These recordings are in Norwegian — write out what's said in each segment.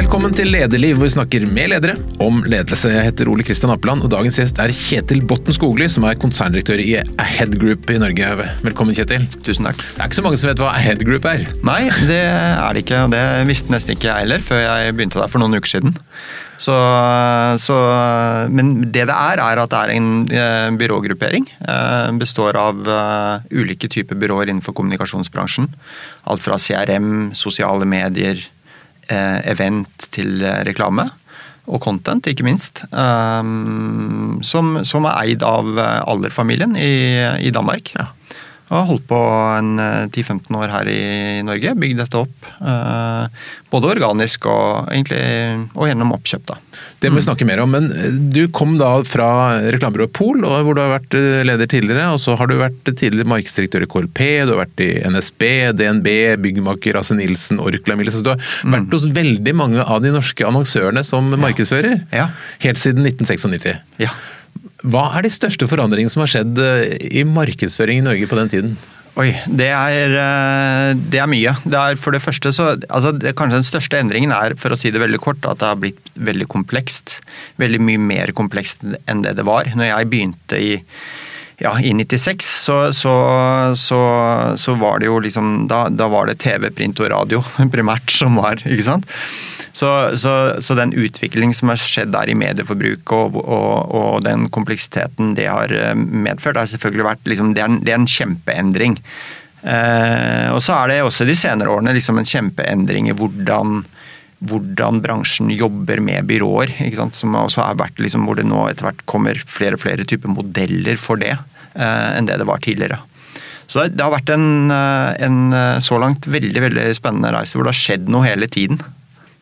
Velkommen til Lederliv, hvor vi snakker med ledere om ledelse. Jeg heter Ole Kristian Appeland, og dagens gjest er Kjetil Botten Skogli, som er konserndirektør i Ahead Group i Norge. Velkommen, Kjetil. Tusen takk. Det er ikke så mange som vet hva Ahead Group er? Nei, det er det ikke. og Det visste nesten ikke jeg heller, før jeg begynte der for noen uker siden. Så, så, men det det er, er at det er en eh, byrågruppering. Eh, består av uh, ulike typer byråer innenfor kommunikasjonsbransjen. Alt fra CRM, sosiale medier, Eh, event til eh, reklame. Og content, ikke minst. Um, som, som, er eid av Aller-familien i, i, Danmark. Ja. Og har holdt på en 10-15 år her i Norge. Bygd dette opp. Uh, både organisk og, egentlig, og gjennom oppkjøp. da. Det må vi snakke mer om. Men eh, du kom da fra reklamebyrået Pol, hvor du har vært eh, leder tidligere. Og så har du vært tidligere markedsdirektør i KLP, du har vært i NSB, DNB, byggmaker Asse Nilsen, Orkla Mille. Du har mm. vært hos veldig mange av de norske annonsørene som ja. markedsfører. Ja. Helt siden 1996. Ja. Hva er de største forandringene som har skjedd eh, i markedsføring i Norge på den tiden? Oi, det er, eh, det er, mye. Det er for det første så altså, det, Kanskje den største endringen er, for å si det veldig kort, at det har blitt veldig komplekst. Veldig mye mer komplekst enn det det var. Når jeg begynte i ja, i 96 så, så, så, så, var det jo liksom da, da, var det TV, print og radio primært som var, ikke sant. Så, den utviklingen som har skjedd der i medieforbruk og, og, og, den kompleksiteten det har eh, medført, har selvfølgelig vært liksom, det, er en, det, er en, kjempeendring. Eh, og så er det også de senere årene liksom en kjempeendring i hvordan hvordan bransjen jobber med byråer. Som også har vært liksom, Hvor det nå etter hvert kommer flere og flere typer modeller for det eh, enn det det var tidligere. Så det har vært en, eh, en, eh, så langt veldig veldig spennende reise hvor det har skjedd noe hele tiden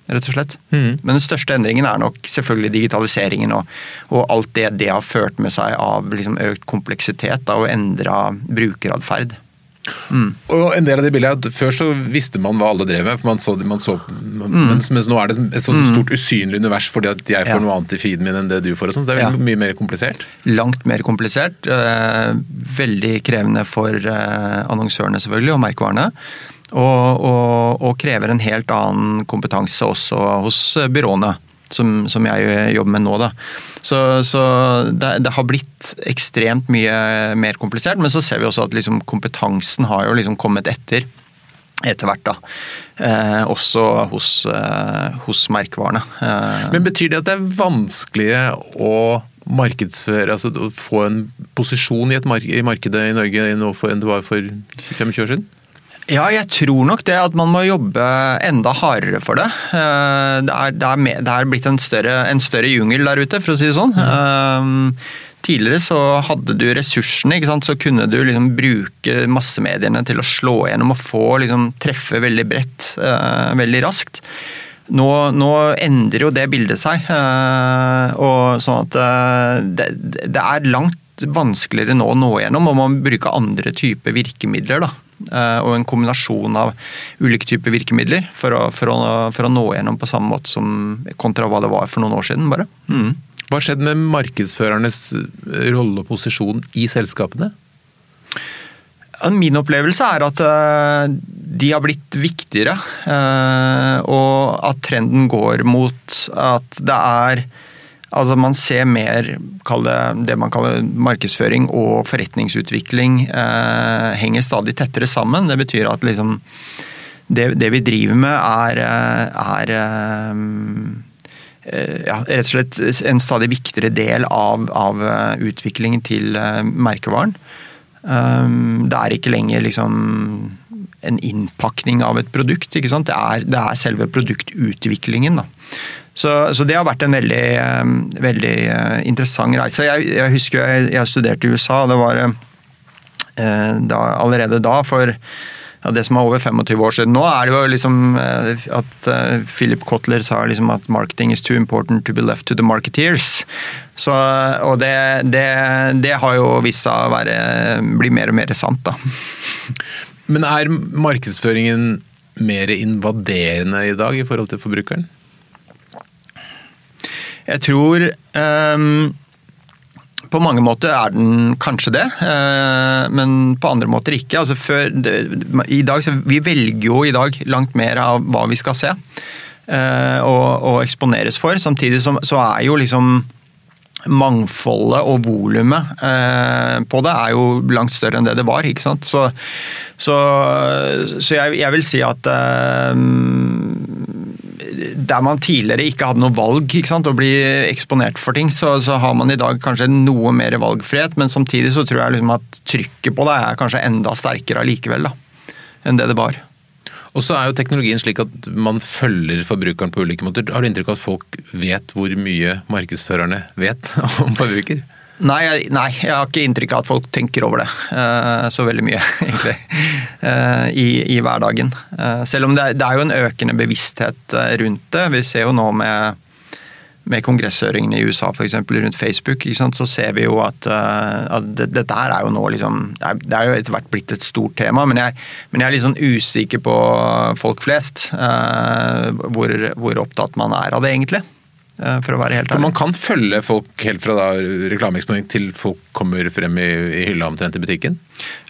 rett og slett. Mm. Men den største endringen er nok selvfølgelig digitaliseringen og, og alt det det har ført med seg av liksom økt kompleksitet da, og endra brukeratferd. Mm. Og en del av de bildene, Før så visste man hva alle drev med, man så, man så mm. mens, mens, nå er det et sånt mm. stort usynlig univers fordi at jeg får ja. noe annet i feeden min enn det du får. så Det er ja. mye mer komplisert? Langt mer komplisert. Eh, veldig krevende for eh, annonsørene selvfølgelig, og merkevarene. Og, og, og, krever en helt annen kompetanse også hos byråene, som, som jeg jobber med nå. Da. Så, så det, det, har blitt ekstremt mye mer komplisert, men så ser vi også at liksom, kompetansen har jo liksom kommet etter. Etter hvert, da. Eh, også hos, eh, hos merkevarene. Eh. Men Betyr det at det er vanskeligere å markedsføre, altså å få en posisjon i, mark i markedet i Norge enn det var for 25 år siden? Ja, jeg tror nok det at man må jobbe enda hardere for det. Eh, det er, det er, med, det er blitt en større, en større, jungel der ute, for å si det sånn. Mm. Tidligere så hadde du ressursene, så kunne du liksom bruke massemediene til å slå gjennom og få liksom, treffe veldig bredt uh, veldig raskt. Nå, nå, endrer jo det bildet seg. Og sånn at det, det, er langt vanskeligere nå å nå gjennom, og man bruker andre typer virkemidler. da. Eh, og en kombinasjon av ulike typer virkemidler for å, for, å, for å, nå gjennom på samme måte som kontra hva det var for noen år siden. bare. Mm. Hva har skjedd med markedsførernes rolle og posisjon i selskapene? Min opplevelse er at eh, de har blitt viktigere, eh, og at trenden går mot at det er Altså Man ser mer det, man kaller markedsføring og forretningsutvikling eh, henger stadig tettere sammen. Det betyr at liksom det, det vi driver med er, eh, er eh, eh, ja, rett og slett en stadig viktigere del av, av utviklingen til merkevaren. Det er ikke lenger liksom en innpakning av et produkt. Det er, det, er, selve produktutviklingen. Da. Så, så, det har vært en veldig, eh, veldig eh, interessant reise. Jeg, jeg husker jeg, jeg, studerte i USA. Det var eh, da, allerede da, for ja, det som er over 25 år siden. Nå er det jo liksom at Philip Kotler sa liksom at 'marketing is too important to be left to the marketeers'. Så, og det, det, det, har jo vist seg å være, bli mer og mer sant, da. Men er markedsføringen mer invaderende i dag i forhold til forbrukeren? Jeg tror um, på mange måter er den kanskje det, uh, men på andre måter ikke. Altså før, i dag, vi velger jo i dag langt mer av hva vi skal se. eh, og, og eksponeres for. Samtidig så, så er jo liksom mangfoldet og volumet eh, på det er jo langt større enn det det var. ikke sant? Så, så, så jeg, jeg, vil si at eh, der man tidligere ikke hadde noe valg å bli eksponert for ting, så, så, har man i dag kanskje noe mer valgfrihet, men samtidig så tror jeg liksom at trykket på det er kanskje enda sterkere allikevel da, enn det det var. Og så er jo teknologien slik at man følger forbrukeren på ulike måter. Har du inntrykk av at folk vet hvor mye markedsførerne vet om forbruker? Nei, nei, jeg har ikke inntrykk av at folk tenker over det uh, så veldig mye, egentlig. Uh, i, i, hverdagen. Uh, selv om det, det, er jo en økende bevissthet rundt det. Vi ser jo nå med med kongresshøringene i USA f.eks. rundt Facebook, så ser vi jo at, at dette det her er jo nå liksom det er, det er, jo etter hvert blitt et stort tema, men jeg, men jeg er litt sånn usikker på folk flest. Hvor, hvor, opptatt man er av det, egentlig. Uh, for å være helt ærlig. Man kan følge folk helt fra da reklameeksponering til folk kommer frem i, i hylla omtrent i butikken?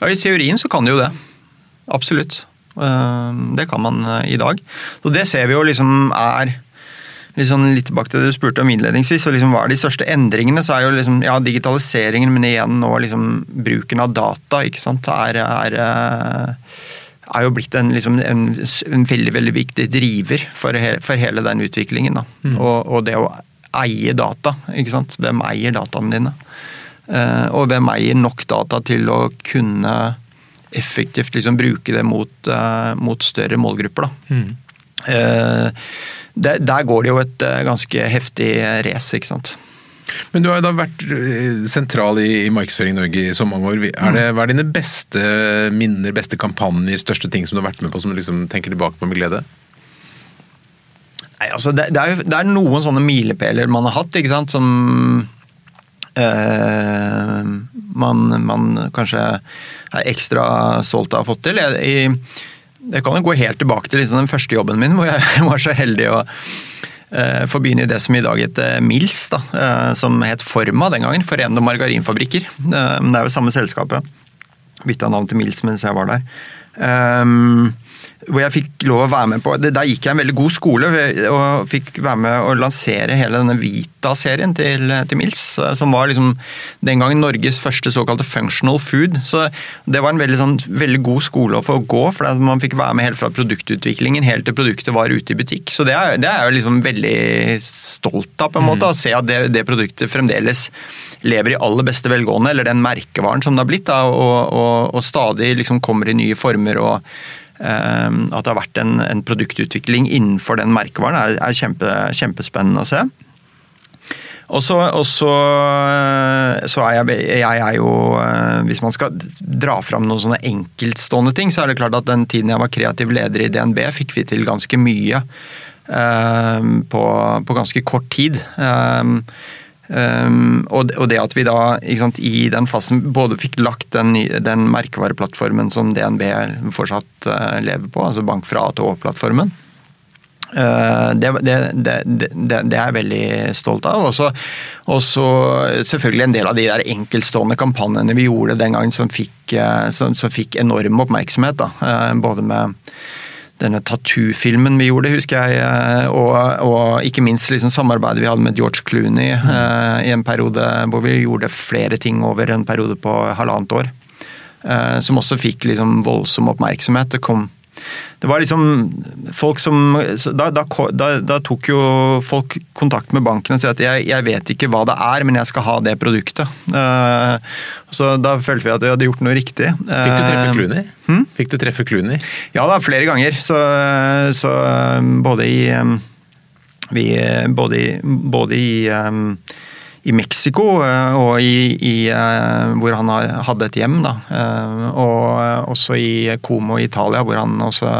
Ja, i teorien så kan de jo det. Absolutt. Det kan man i dag. Så det ser vi jo liksom er liksom litt tilbake til det du spurte om innledningsvis, og liksom hva er de største endringene, så er jo liksom, ja, digitaliseringen, men igjen nå liksom bruken av data, ikke sant, er, er, eh, er jo blitt en, liksom en, en, veldig veldig viktig driver for, he, for hele den utviklingen. Mm. Og, og, det å eie data. ikke sant? Hvem eier dataene dine? Uh, og hvem eier nok data til å kunne effektivt liksom bruke det mot, uh, mot større målgrupper? da. Mm. Uh, det, der går det jo et eh, ganske heftig race, ikke sant. Men du har jo da vært eh, sentral i, i Markedsføring Norge i så mange år. Er det, hva er dine beste minner, beste kampanjer, største ting som du har vært med på som du liksom tenker tilbake på med glede? Nei, altså det, det, er det, er noen sånne milepæler man har hatt, ikke sant, som øh, man, man, kanskje er ekstra stolt av å ha fått til. Jeg, jeg, jeg kan jo gå helt tilbake til liksom den første jobben min, hvor jeg var så heldig å uh, få begynne i det som i dag heter Mils, da, uh, som het Forma den gangen. Forenede margarinfabrikker. Men det er jo samme selskapet. Bytta navn til Mils mens jeg var der. Um, hvor jeg fikk lov å være med på Der gikk jeg en veldig god skole og fikk være med å lansere hele denne Vita-serien til, til, Mills. Som var liksom den gangen Norges første såkalte functional food. Så det var en veldig, sånn, veldig god skole å få gå, for man fikk være med helt fra produktutviklingen helt til produktet var ute i butikk. Så det er, det er jeg liksom veldig stolt av, på en måte. Mm. Å se at det, det, produktet fremdeles lever i aller beste velgående, eller den merkevaren som det har blitt, da, og, og, og stadig liksom kommer i nye former. Og Ehm, at det har vært en, en produktutvikling innenfor den merkevaren, er, er kjempe, kjempespennende å se. Og så, så, er jeg, jeg er jo eh, Hvis man skal dra fram noen sånne enkeltstående ting, så er det klart at den tiden jeg var kreativ leder i DNB, fikk vi til ganske mye. Eh, på, på ganske kort tid. Eh, Um, og, det at vi da sant, i den fasen både fikk lagt den, den merkevareplattformen som DNB fortsatt uh, lever på, altså Bank fra A til Å-plattformen. Uh, det, det, det, det, er jeg veldig stolt av. Og så selvfølgelig en del av de der enkeltstående kampanjene vi gjorde den gangen som fikk, uh, som, som fikk enorm oppmerksomhet. Da. både med denne tattoo-filmen vi gjorde, husker jeg. Eh, og, og ikke minst liksom samarbeidet vi hadde med George Clooney mm. uh, i en periode hvor vi gjorde flere ting over en periode på halvannet år. Uh, som også fikk liksom voldsom oppmerksomhet. Det kom det var liksom folk som da, da, da, tok jo folk kontakt med banken og sa at jeg, jeg, vet ikke hva det er, men jeg skal ha det produktet. Uh, så da følte vi at vi hadde gjort noe riktig. Fikk du treffe eh, Clooney? Hmm? Fikk du treffe Clooney? Ja da, flere ganger. Så, så både i vi, både i, både i um, i Mexico, eh, og i, i, eh, hvor han hadde et hjem. Da. Eh, og også i Como i Italia, hvor han også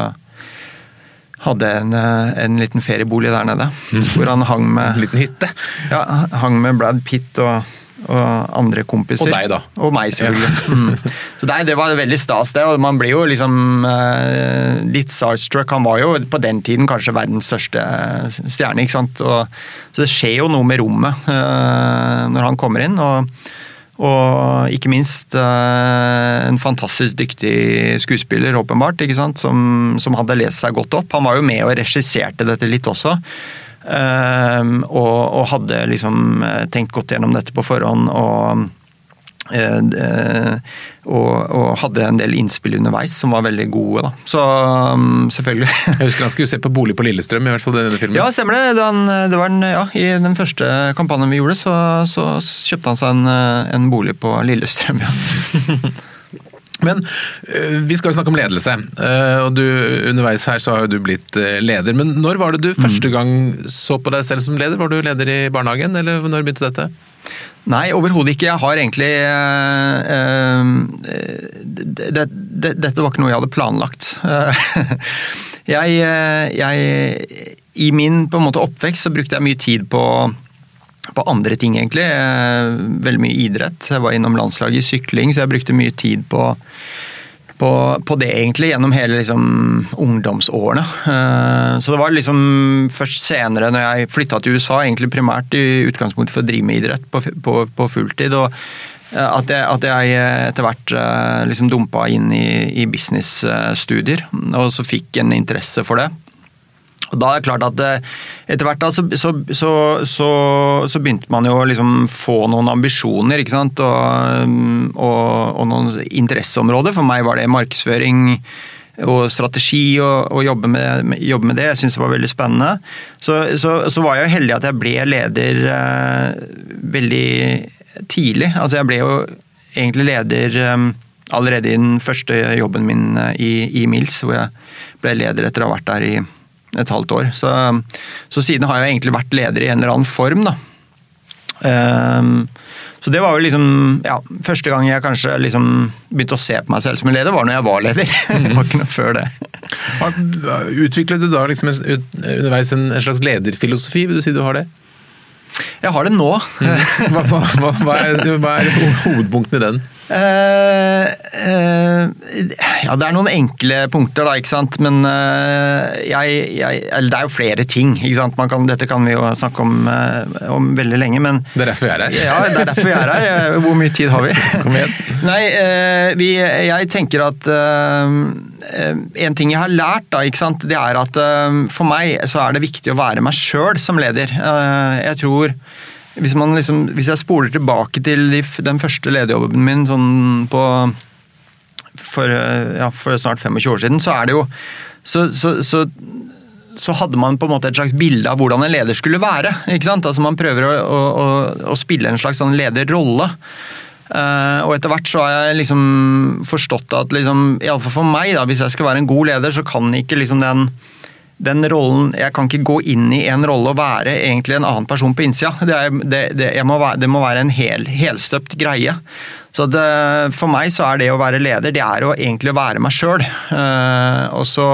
hadde en, en liten feriebolig der nede. Mm. Hvor han hang med En liten hytte? Ja, hang med Brad Pitt og og andre kompiser. Og deg, da. Og meg, selvfølgelig. Ja. mm. Så det, det, var veldig stas, det. Og man blir jo liksom eh, litt starstruck. Han var jo på den tiden kanskje verdens største stjerne, ikke sant. Og, så det skjer jo noe med rommet eh, når han kommer inn. og Og ikke minst en fantastisk dyktig skuespiller, åpenbart, ikke sant? Som, som, hadde lest seg godt opp. Han var jo med og regisserte dette litt også. Og, og, hadde liksom tenkt godt gjennom dette på forhånd. og Eh, eh, og, og, hadde en del innspill underveis som var veldig gode. Da. Så um, selvfølgelig. Jeg husker han skulle se på bolig på Lillestrøm, i hvert fall denne filmen. Ja, stemmer det. Det, det var en, ja, I den første kampanjen vi gjorde, så, så kjøpte han seg en, eh, en, bolig på Lillestrøm. Ja. Men vi skal jo snakke om ledelse, og du, underveis her så har jo du blitt leder. Men når var det du første mm. gang så på deg selv som leder? Var du leder i barnehagen, eller når begynte dette? Nei, overhodet ikke. Jeg har egentlig øh, det, det, Dette var ikke noe jeg hadde planlagt. jeg, jeg, I min måte oppvekst så brukte jeg mye tid på, på andre ting, egentlig. Veldig mye idrett. Jeg var innom landslaget i sykling, så jeg brukte mye tid på på, på, det egentlig gjennom hele liksom, ungdomsårene. Uh, så det var liksom først senere, når jeg flytta til USA, egentlig primært i utgangspunktet for å drive med idrett på, på, på fulltid. og uh, at jeg, at jeg, etter hvert liksom dumpa inn i, i businessstudier, og så fikk en interesse for det. Da er det klart at eh, Etter hvert da, så, så, så, så, begynte man jo å liksom få noen ambisjoner ikke sant? Og, og, og, noen interesseområder. For meg var det markedsføring og strategi og jobbe, med, jobbe, med, det. Jeg syntes det var veldig spennende. Så, var jeg heldig at jeg ble leder eh, veldig tidlig. Altså jeg ble jo egentlig leder eh, allerede i den første jobben min eh, i, i Mills, hvor jeg ble leder etter å ha vært der i et halvt år. Så, så, siden har jeg egentlig vært leder i en eller annen form, da. Um, så det var jo liksom ja, Første gang jeg kanskje liksom begynte å se på meg selv som en leder, var når jeg var leder. det var ikke noe før det. Utviklet du da liksom underveis en, slags lederfilosofi? Vil du si du har det? Jeg har det nå. Mm. Hva, hva, hva, er, hva er hovedpunktene i den? Uh, uh, ja, det er noen enkle punkter, da, ikke sant. Men uh, jeg, jeg, Eller det er jo flere ting. ikke sant? Kan, dette kan vi jo snakke om, om, veldig lenge, men Det er derfor vi er her? ja, det er derfor vi er her. Hvor mye tid har vi? Kom igjen. Nei, vi, jeg tenker at En ting jeg har lært, da, ikke sant, det er at for meg så er det viktig å være meg sjøl som leder. jeg tror hvis, liksom, hvis, jeg spoler tilbake til den første lederjobben min sånn på for, ja, for, snart 25 år siden, så er det jo så, så, så, så, hadde man på en måte et slags bilde av hvordan en leder skulle være. ikke sant? Altså Man prøver å, å, å spille en slags sånn lederrolle. Uh, og etter hvert så har jeg liksom forstått at liksom, iallfall for meg, da, hvis jeg skal være en god leder, så kan ikke liksom den den rollen Jeg kan ikke gå inn i en rolle og være egentlig en annen person på innsida. Det, det, det, må, være, det må være en hel, helstøpt greie. Så for meg så er det å være leder, det er å egentlig være meg sjøl. Uh, eh, og så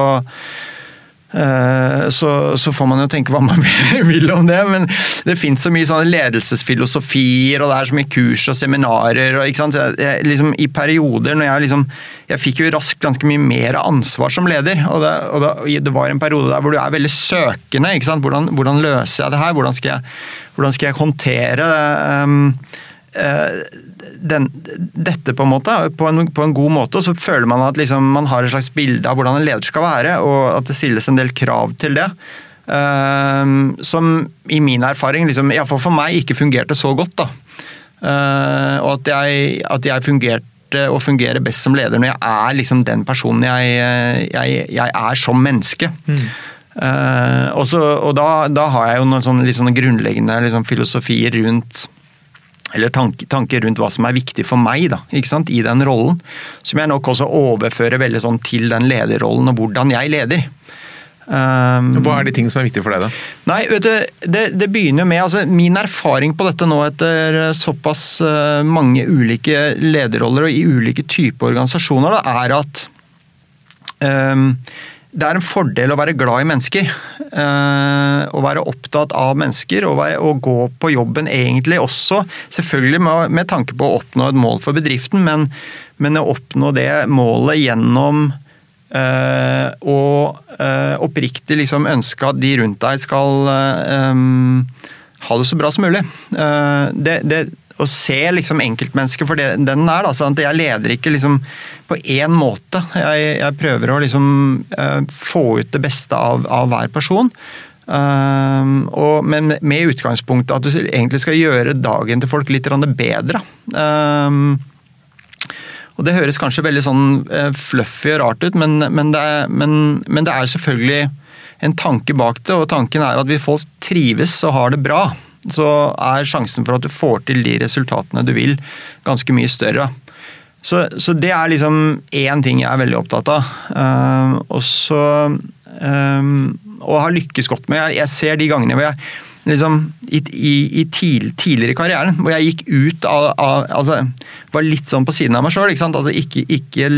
så, så, får man jo tenke hva man vil om det, men det fins så mye sånne ledelsesfilosofier, og det er så mye kurs og seminarer. og ikke sant? Jeg, liksom, I perioder når jeg liksom Jeg fikk jo raskt ganske mye mer ansvar som leder. og, det, og det, det var en periode der hvor du er veldig søkende. ikke sant? Hvordan, hvordan løser jeg det her? Hvordan skal jeg, hvordan skal jeg håndtere um, uh, den, dette på en måte, på en, på en, god måte, og så føler man at liksom, man har et slags bilde av hvordan en leder skal være, og at det stilles en del krav til det. Uh, som i min erfaring, liksom, iallfall for meg, ikke fungerte så godt. da. Uh, og at jeg, at jeg, fungerte og fungerer best som leder når jeg er liksom den personen jeg, jeg, jeg er som menneske. Mm. Uh, og, så, og da, da, har jeg jo noen sånne, litt sånne grunnleggende liksom, filosofier rundt eller tanker tanke rundt hva som er viktig for meg da, ikke sant, i den rollen. Som jeg nok også overfører veldig sånn til den lederrollen og hvordan jeg leder. Um, hva er de tingene som er viktige for deg, da? Nei, vet du, det, det begynner med altså, Min erfaring på dette nå etter såpass uh, mange ulike lederroller og i ulike typer organisasjoner, da, er at um, det er en fordel å være glad i mennesker. Eh, å være opptatt av mennesker og, å gå på jobben egentlig også. Selvfølgelig med, tanke på å oppnå et mål for bedriften, men, men å oppnå det målet gjennom eh, å eh, oppriktig liksom ønske at de rundt deg skal ha det så bra som mulig. Det, det, å se liksom enkeltmennesket for det, den er. Da, sånn at jeg leder ikke liksom på én måte. Jeg, jeg prøver å liksom uh, få ut det beste av, av hver person. Uh, og, men med utgangspunktet at du egentlig skal gjøre dagen til folk litt bedre. Uh, og Det høres kanskje veldig sånn fluffy og rart ut, men, men, det er, men, men det er selvfølgelig en tanke bak det. Og tanken er at hvis folk trives og har det bra, så er sjansen for at du får til de resultatene du vil, ganske mye større. Så, så det er liksom én ting jeg er veldig opptatt av. Uh, og så um, Og har lykkes godt med. Jeg, jeg, ser de gangene hvor jeg liksom i, i, i tid, tidligere i karrieren, hvor jeg gikk ut av, av altså, Var litt sånn på siden av meg sjøl. Altså, ikke, ikke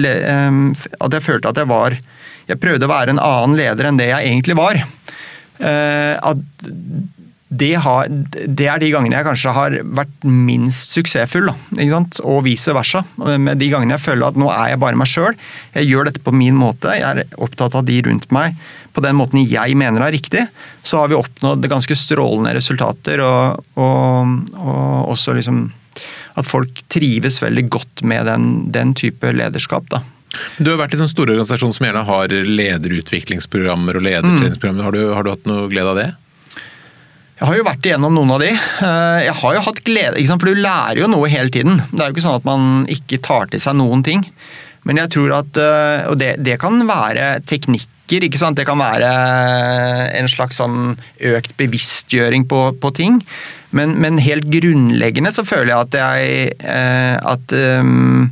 um, At jeg følte at jeg var Jeg prøvde å være en annen leder enn det jeg egentlig var. Uh, at det, har, det, er de gangene jeg kanskje har vært minst suksessfull. Da, og vice versa. Med de gangene jeg føler at nå er jeg bare meg sjøl. Jeg gjør dette på min måte. Jeg er opptatt av de rundt meg på den måten jeg mener er riktig. Så har vi oppnådd ganske strålende resultater. Og, og, og også liksom at folk trives veldig godt med den, den type lederskap. da. Du har vært i sånne store organisasjoner som gjerne har lederutviklingsprogrammer og ledertreningsprogrammer. Har, du, har du hatt noe glede av det? Jeg har jo vært igjennom noen av de. Eh, jeg har jo hatt glede, for du lærer jo noe hele tiden. Det er jo ikke sånn at man ikke tar til seg noen ting. Men jeg tror at eh, Og det, det kan være teknikker, ikke sant. Det kan være en slags sånn økt bevisstgjøring på, på ting. Men, men, helt grunnleggende så føler jeg at jeg eh, at um,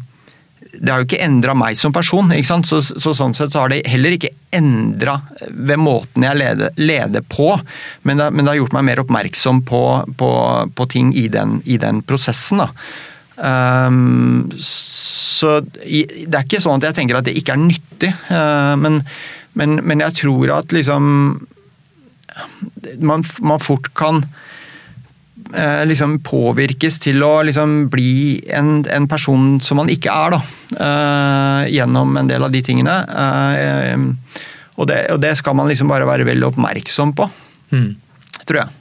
det har jo ikke endra meg som person. ikke sant? Så, så, Sånn sett så har det heller ikke endra ved måten jeg leder, leder på, men det, men det, har gjort meg mer oppmerksom på, på, på ting i den, i den, prosessen. da. Um, så det er ikke sånn at jeg tenker at det ikke er nyttig, uh, men, men, men, jeg tror at liksom man, man fort kan Eh, liksom påvirkes til å liksom bli en, en, person som man ikke er, da. Eh, gjennom en del av de tingene. Eh, og, det, og, det, skal man liksom bare være veldig oppmerksom på, mm. tror jeg.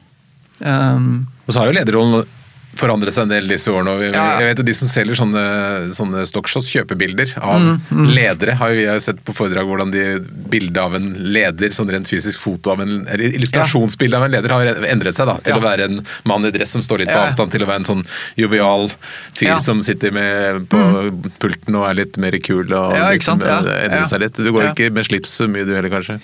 Um, og så har jo lederrollen forandret seg en del disse årene. og ja. Jeg vet at De som selger sånne, sånne stockshots, kjøpebilder av mm, mm. ledere. har Vi sett på foredrag hvordan de bildet av en leder, sånn rent fysisk foto av en illustrasjonsbilde av en leder, har endret seg da, til ja. å være en mann i dress som står litt på avstand, til å være en sånn jovial fyr som sitter med på mm. pulten og er litt mer kul og liksom, endrer seg litt. Du går ikke med slips så mye du heller, kanskje?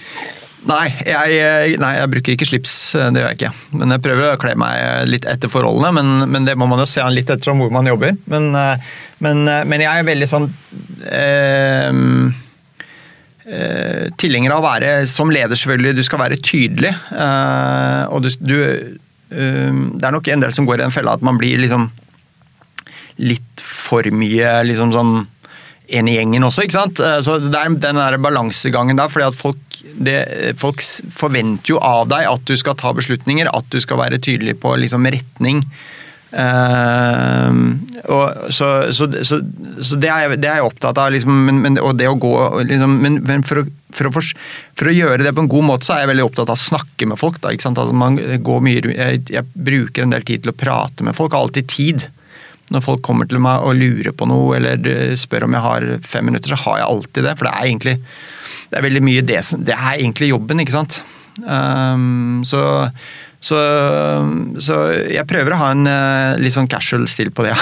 Nei jeg, nei, jeg bruker ikke slips. Det gjør jeg ikke. Men jeg prøver å kle meg litt etter forholdene, men, men det må man jo se an litt etter hvor man jobber. Men, eh, men, eh, men, jeg er veldig sånn eh, eh, Tilhenger av å være som leder, selvfølgelig. Du skal være tydelig. Eh, og du, du eh, Det er nok en del som går i den fella at man blir liksom litt for mye liksom sånn en i gjengen også, ikke sant. Så det er den der balansegangen der, fordi at folk det, folk forventer jo av deg at du skal ta beslutninger, at du skal være tydelig på liksom, retning. Uh, og, så, så, så, så det, er, det, er, jeg opptatt av. Liksom, men, men, og det å gå liksom, men, men for, å, for, å for, for, å, gjøre det på en god måte, så er jeg veldig opptatt av å snakke med folk. Da, altså, mye, jeg, jeg, bruker en del tid til å prate med folk. Har alltid tid. Når folk kommer til meg og lurer på noe eller spør om jeg har fem minutter, så har jeg alltid det. For det er egentlig det er veldig mye det som Det er egentlig jobben, ikke sant. Um, så, så, så, jeg prøver å ha en uh, litt sånn casual stil på det.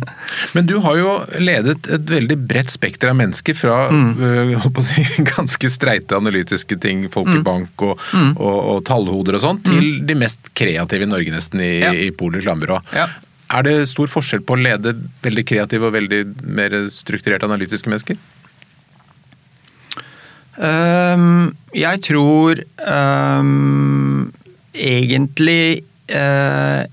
Men du har jo ledet et veldig bredt spekter av mennesker, fra mm. uh, si, ganske streite analytiske ting, folk i mm. bank og, mm. og, og, tallhoder og sånn, til mm. de mest kreative i Norge nesten i, ja. i Pol reklamebyrå. Ja. Er det stor forskjell på å lede veldig kreative og veldig mer strukturerte analytiske mennesker? Um, jeg tror um, egentlig uh,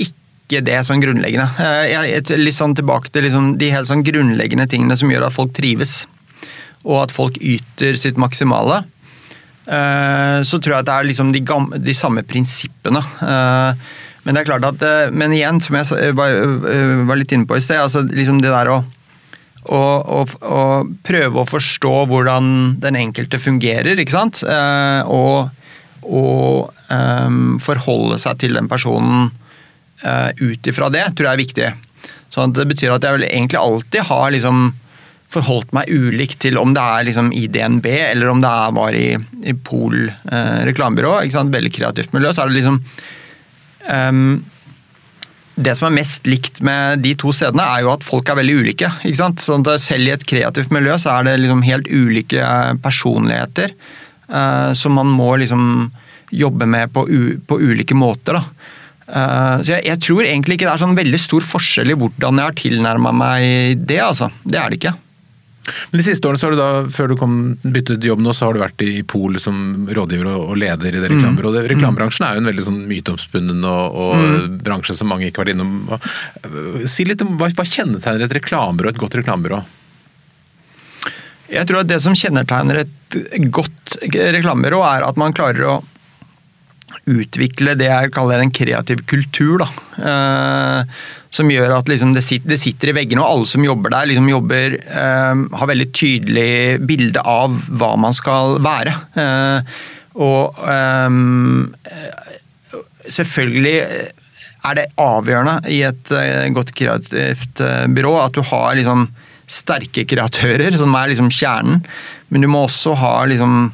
ikke det sånn grunnleggende. Uh, jeg, litt sånn tilbake til liksom de helt sånn grunnleggende tingene som gjør at folk trives, og at folk yter sitt maksimale. Uh, så tror jeg at det er liksom de, gamle, de samme prinsippene. men det er klart at Men igjen, som jeg var, var litt inne på i sted, altså liksom det der å og, og, og, prøve å forstå hvordan den enkelte fungerer, ikke sant. Eh, og, og um, forholde seg til den personen uh, ut ifra det, tror jeg er viktig. Så det betyr at jeg vel egentlig alltid har liksom forholdt meg ulikt til om det er liksom i DNB eller om det er var i, i Pol eh, reklamebyrå. Veldig kreativt miljø. Så er det liksom um, Det som er mest likt med de to stedene, er jo at folk er veldig ulike. ikke sant? Sånn at Selv i et kreativt miljø så er det liksom helt ulike personligheter uh, som man må liksom jobbe med på, på ulike måter. da. Uh, så jeg, jeg, tror egentlig ikke det er sånn veldig stor forskjell i hvordan jeg har tilnærma meg det. altså. Det er det ikke. Men De siste årene, så har du da, før du kom byttet jobb nå, så har du vært i Pol som rådgiver og leder i det mm. reklamebyrået. Mm. Reklamebransjen er jo en veldig sånn myteomspunnen og, og mm. bransje som mange ikke har vært innom. Si litt om, Hva, hva kjennetegner et reklamebyrå, et godt reklamebyrå? Jeg tror at Det som kjennetegner et godt reklamebyrå, er at man klarer å utvikle det jeg kaller en kreativ kultur. Da. Som gjør at liksom det, sitter, det, sitter, i veggene, og alle som jobber der, liksom jobber, eh, har veldig tydelig bilde av hva man skal være. Eh, og eh, selvfølgelig er det avgjørende i et eh, godt kreativt eh, byrå at du har liksom sterke kreatører, som er liksom kjernen. Men du må også ha liksom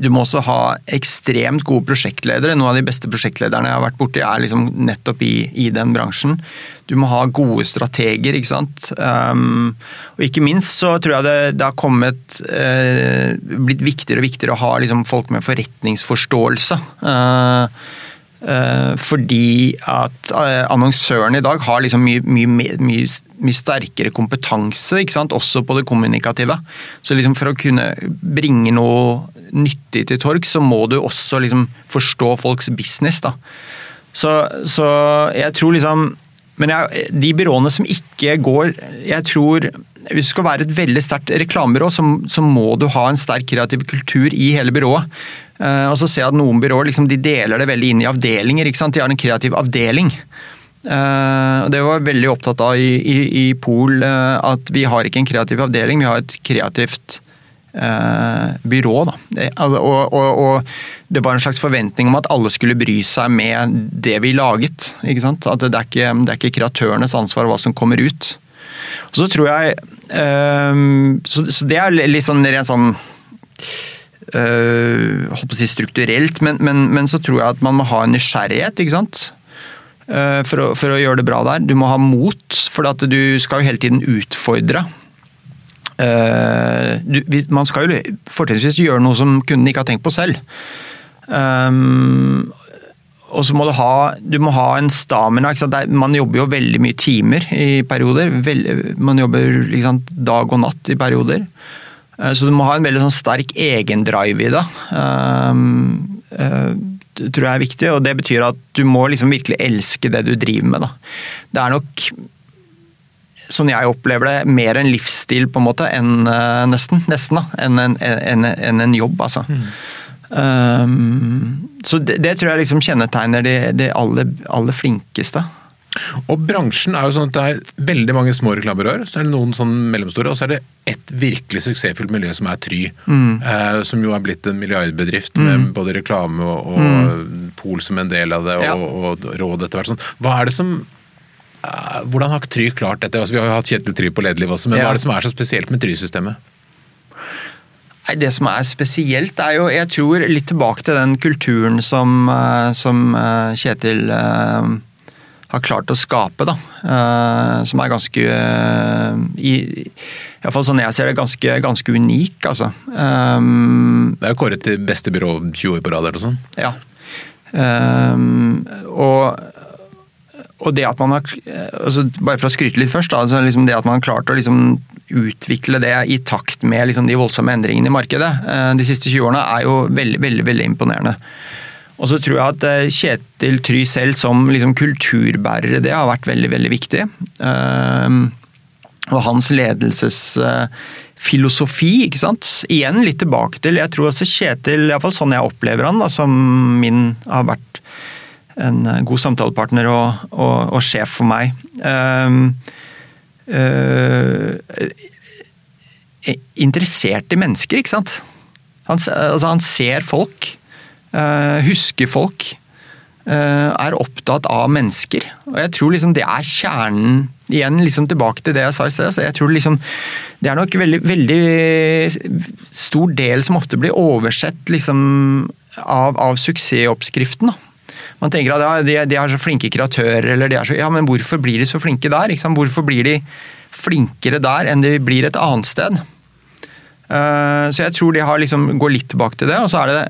du må også ha ekstremt gode prosjektledere. Noen av de beste prosjektlederne jeg har vært borti, er liksom nettopp i, i, den bransjen. Du må ha gode strateger, ikke sant. Um, og ikke minst så tror jeg det, det har kommet uh, blitt viktigere og viktigere å ha liksom, folk med forretningsforståelse. Uh, fordi at annonsørene i dag har liksom mye, mye, mye, mye sterkere kompetanse, også på det kommunikative. Så liksom for å kunne bringe noe nyttig til torg, så må du også liksom forstå folks business. Så, så jeg tror liksom Men jeg, de byråene som ikke går Jeg tror hvis du skal være et veldig sterkt reklamebyrå, så, så, må du ha en sterk kreativ kultur i hele byrået. Uh, og så ser jeg at Noen byråer liksom, de deler det veldig inn i avdelinger. ikke sant? De har en kreativ avdeling. Uh, og Det var jeg veldig opptatt av i, i, i Pol, uh, at vi har ikke en kreativ avdeling, vi har et kreativt uh, byrå. Da. Det, altså, og, og, og, det var en slags forventning om at alle skulle bry seg med det vi laget. Ikke sant? At det er ikke, det er ikke kreatørenes ansvar hva som kommer ut. Og så tror jeg så, så, det er litt sånn rent sånn å si strukturelt, men, men, men, så tror jeg at man må ha en nysgjerrighet. ikke sant? Uh, for, å, for, å, gjøre det bra der. Du må ha mot, for du skal jo hele tiden utfordre. Uh, du, man skal jo fortrinnsvis gjøre noe som kunden ikke har tenkt på selv. Um, og så må du ha, du må ha en stamina. Man jobber jo veldig mye timer i perioder. Veld, man jobber liksom, dag og natt i perioder. Uh, så du må ha en veldig sånn, sterk egendrive i det. Um, uh, det tror jeg er viktig, og det betyr at du må liksom virkelig elske det du driver med. Da. Det er nok sånn jeg opplever det, mer en livsstil på en måte enn uh, nesten, nesten da, enn en, en, en, en, jobb. altså. Mm. Um, så det, det, tror jeg liksom kjennetegner de, de aller, aller, flinkeste. Og bransjen er jo sånn at det er veldig mange små reklamebyråer, så er det noen sånn mellomstore, og så er det ett virkelig suksessfullt miljø som er Try. Mm. Eh, som jo er blitt en milliardbedrift mm. med både reklame og, og mm. Pol som en del av det, og, ja. og råd etter hvert. Sånn. Hva er det som Eh, hvordan har Try klart dette? Altså, vi har jo hatt Kjetil Try på lederliv også, men ja. hva er det som er så spesielt med Try-systemet? Det som er spesielt, er jo Jeg tror litt tilbake til den kulturen som, som Kjetil eh, Kjetil har klart å skape. da, Som er ganske i, Iallfall sånn jeg ser det, ganske, ganske unik. altså. Um, det er jo kåret til beste byrå 20 år på rad eller noe sånt? Ja. Um, og og det at man har, altså Bare for å skryte litt først. Altså liksom det at man har klart å liksom utvikle det i takt med liksom de voldsomme endringene i markedet eh, de siste 20 årene, er jo veldig, veldig, veldig imponerende. Og så tror jeg at eh, Kjetil Try selv som liksom kulturbærere, det har vært veldig, veldig viktig. Eh, og hans ledelsesfilosofi, ikke sant. Igjen litt tilbake til Jeg tror også Kjetil, iallfall sånn jeg opplever han, da, som min har vært en eh, god samtalepartner og, og, og sjef for meg. Uh, uh, interessert i mennesker, ikke sant. Han, altså han ser folk, husker folk. er opptatt av mennesker. Og jeg tror liksom det er kjernen Igjen liksom tilbake til det jeg sa i sted. jeg tror liksom Det er nok veldig, veldig stor del som ofte blir oversett liksom av, av suksessoppskriften. Da. Man tenker at ja, de, de, er så flinke kreatører, eller de er så Ja, men hvorfor blir de så flinke der? Hvorfor blir de flinkere der enn de blir et annet sted? Uh, så jeg tror de har liksom, går litt tilbake til det. Og så er det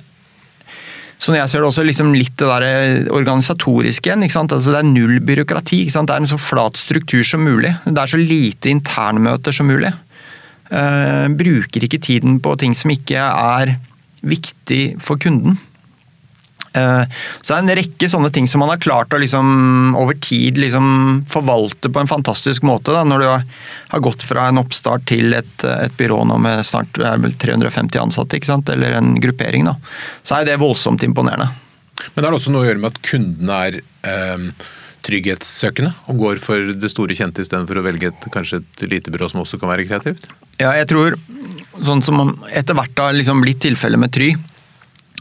så når jeg ser det også liksom litt det der eh, organisatoriske igjen. Altså det er null byråkrati. Det er en så flat struktur som mulig. Det er så lite internmøter som mulig. Uh, bruker ikke tiden på ting som ikke er viktig for kunden. Eh, så det er en rekke sånne ting som man har klart å liksom, over tid liksom, forvalte på en fantastisk måte. Da, når du har gått fra en oppstart til et, et byrå nå med snart 350 ansatte, eller en gruppering, da, så er det voldsomt imponerende. Men det også noe å gjøre med at kundene er eh, trygghetssøkende og går for det store kjente istedenfor å velge et, kanskje et lite byrå som også kan være kreativt? Ja, jeg tror sånn som etter hvert har liksom blitt tilfellet med Try,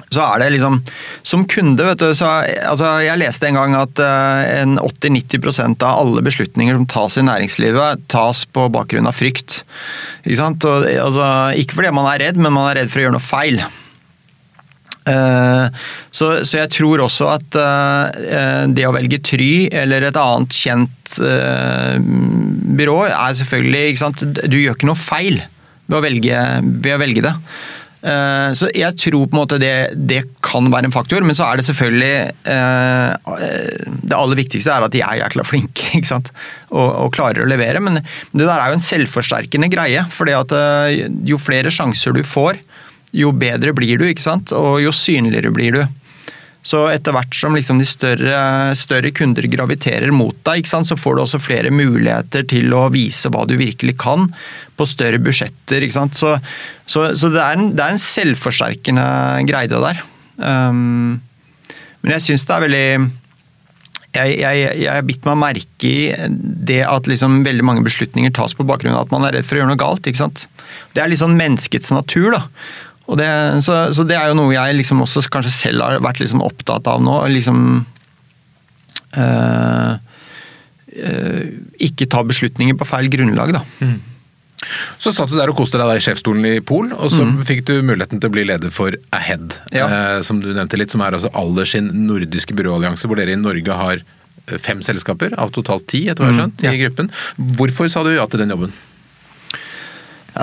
så er det liksom Som kunde, vet du, så altså, Jeg leste en gang at uh, 80-90% av alle beslutninger som tas i næringslivet, tas på bakgrunn av frykt. Ikke sant? Og, altså, ikke fordi man er redd, men man er redd for å gjøre noe feil. Uh, så, så, jeg tror også at uh, det å velge Try eller et annet kjent byrå, er selvfølgelig ikke sant? Du gjør ikke noe feil ved å velge, ved å velge det. Eh, så jeg tror på en måte det, det, kan være en faktor, men så er det selvfølgelig eh, Det aller viktigste er at de er jækla flinke? Og, og klarer å levere. Men det der er jo en selvforsterkende greie. fordi at eh, jo flere sjanser du får, jo bedre blir du, ikke sant? og jo synligere blir du. Så etter hvert som liksom de større, større, kunder graviterer mot deg, så får du også flere muligheter til å vise hva du virkelig kan på større budsjetter. Så, så, så, det, er en, det er en selvforsterkende greie det der. Um, men jeg syns det er veldig jeg har bitt meg merke i det at liksom veldig mange beslutninger tas på bakgrunn av at man er redd for å gjøre noe galt. Det er litt sånn menneskets natur. da. Det, så, så, det er jo noe jeg liksom også kanskje selv har vært liksom opptatt av nå. liksom øh, øh, Ikke ta beslutninger på feil grunnlag, da. Mm. Så satt du der og koste deg i sjefsstolen i Pol, og så mm. fikk du muligheten til å bli leder for Ahead. Ja. Eh, som du nevnte litt, som er altså Aller sin nordiske byråallianse, hvor dere i Norge har fem selskaper av totalt ti, etter hva jeg har skjønt, mm, ja. i gruppen. Hvorfor sa du ja til den jobben?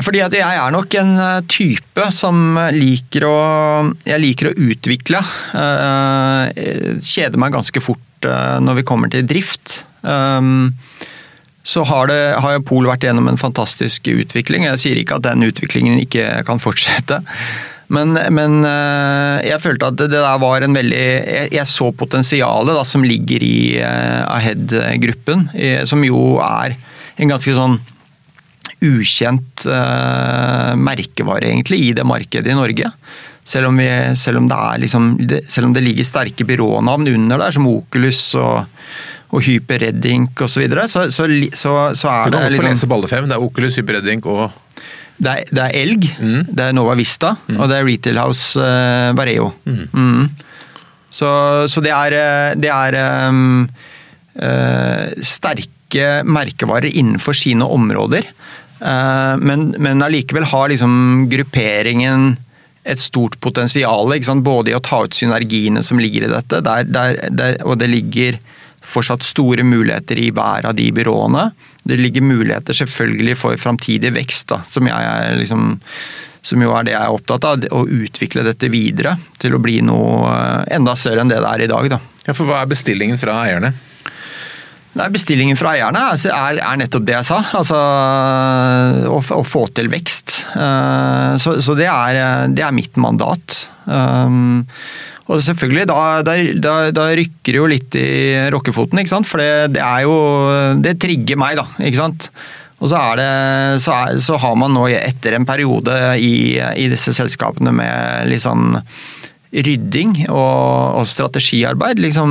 Fordi at jeg er nok en eh, type som liker å Jeg liker å utvikle. Eh, kjeder meg ganske fort eh, når vi kommer til drift. Så har, det, har Pol vært gjennom en fantastisk utvikling. Jeg sier ikke at den utviklingen ikke kan fortsette. Men, men jeg følte at det der var en veldig Jeg, jeg så potensialet som ligger i Ahead-gruppen, som jo er en ganske sånn ukjent uh, merkevare egentlig i det markedet i Norge. Selv om, vi, selv om, det, liksom, selv om det, ligger sterke byrånavn under der, som Oculus og, og Hyperreddink osv., så, videre, så, så, så, så er det liksom lese på alle fem. Det er Oculus, Hyperreddink og det er, det er Elg, mm. det er Nova Vista mm. og det er Retail House uh, Vareo. Mm. mm. Så, det er, eh, det er um, uh, sterke merkevarer innenfor sine områder. Eh, men, men allikevel har liksom grupperingen et stort potensial, både i å ta ut synergiene som ligger i dette, der, der, der, og det ligger fortsatt store muligheter i hver av de byråene. Det ligger muligheter selvfølgelig for framtidig vekst, da, som, liksom, som, jo er det jeg er opptatt av. Å utvikle dette videre til å bli noe eh, enda større enn det det er i dag. Da. Ja, for Hva er bestillingen fra eierne? Nei, Bestillingen fra eierne er, er, nettopp det jeg sa. Altså å, å få til vekst. Uh, så, så det, er, det, er, mitt mandat. Um, og selvfølgelig, da, da, da, rykker det jo litt i rockefoten, ikke sant. For det, det, er jo Det trigger meg, da. Ikke sant. Og så, er det, så, er, så har man nå etter en periode i, i disse selskapene med litt sånn rydding og, og strategiarbeid. Liksom,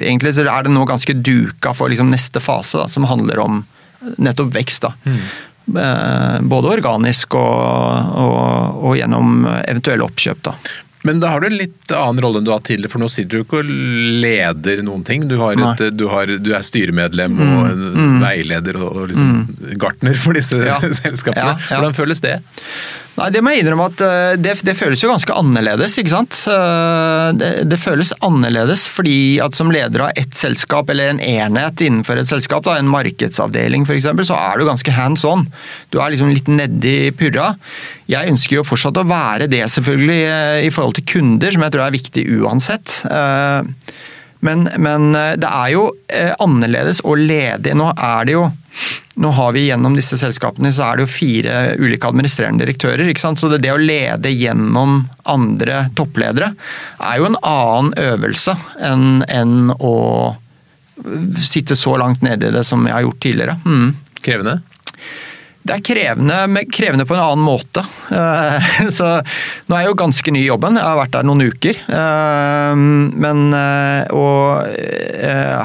egentlig så er det nå ganske duka for liksom neste fase, da, som handler om nettopp vekst. Mm. Både organisk og, og, og, gjennom eventuelle oppkjøp. da. Men da har du en litt annen rolle enn du har tidligere, for nå sitter du ikke og leder noen ting. Du, har et, du, har, du er styremedlem og Mm. veileder og, og liksom gartner for disse Ja. selskapene. Ja, ja. Hvordan føles det? Nei, det må jeg innrømme at eh, det, det føles jo ganske annerledes, ikke sant. Eh, Det, det føles annerledes fordi at som leder av ett selskap, eller en enhet innenfor et selskap, da, en markedsavdeling f.eks., så er du ganske hands on. Du er liksom litt nedi purra. Jeg ønsker jo fortsatt å være det, selvfølgelig, eh, i forhold til kunder, som jeg tror er viktig uansett. Men, men eh, det er jo eh, annerledes å lede. Nå er det jo nå har vi gjennom disse selskapene så er det jo fire ulike administrerende direktører. ikke sant? Så det, det å lede gjennom andre toppledere er jo en annen øvelse enn enn å sitte så langt nede i det som jeg har gjort tidligere. Mm. Krevende? Det er krevende, krevende på en annen måte. Eh, Så nå er jeg jo ganske ny i jobben, jeg har vært der noen uker. Eh, Men eh, Og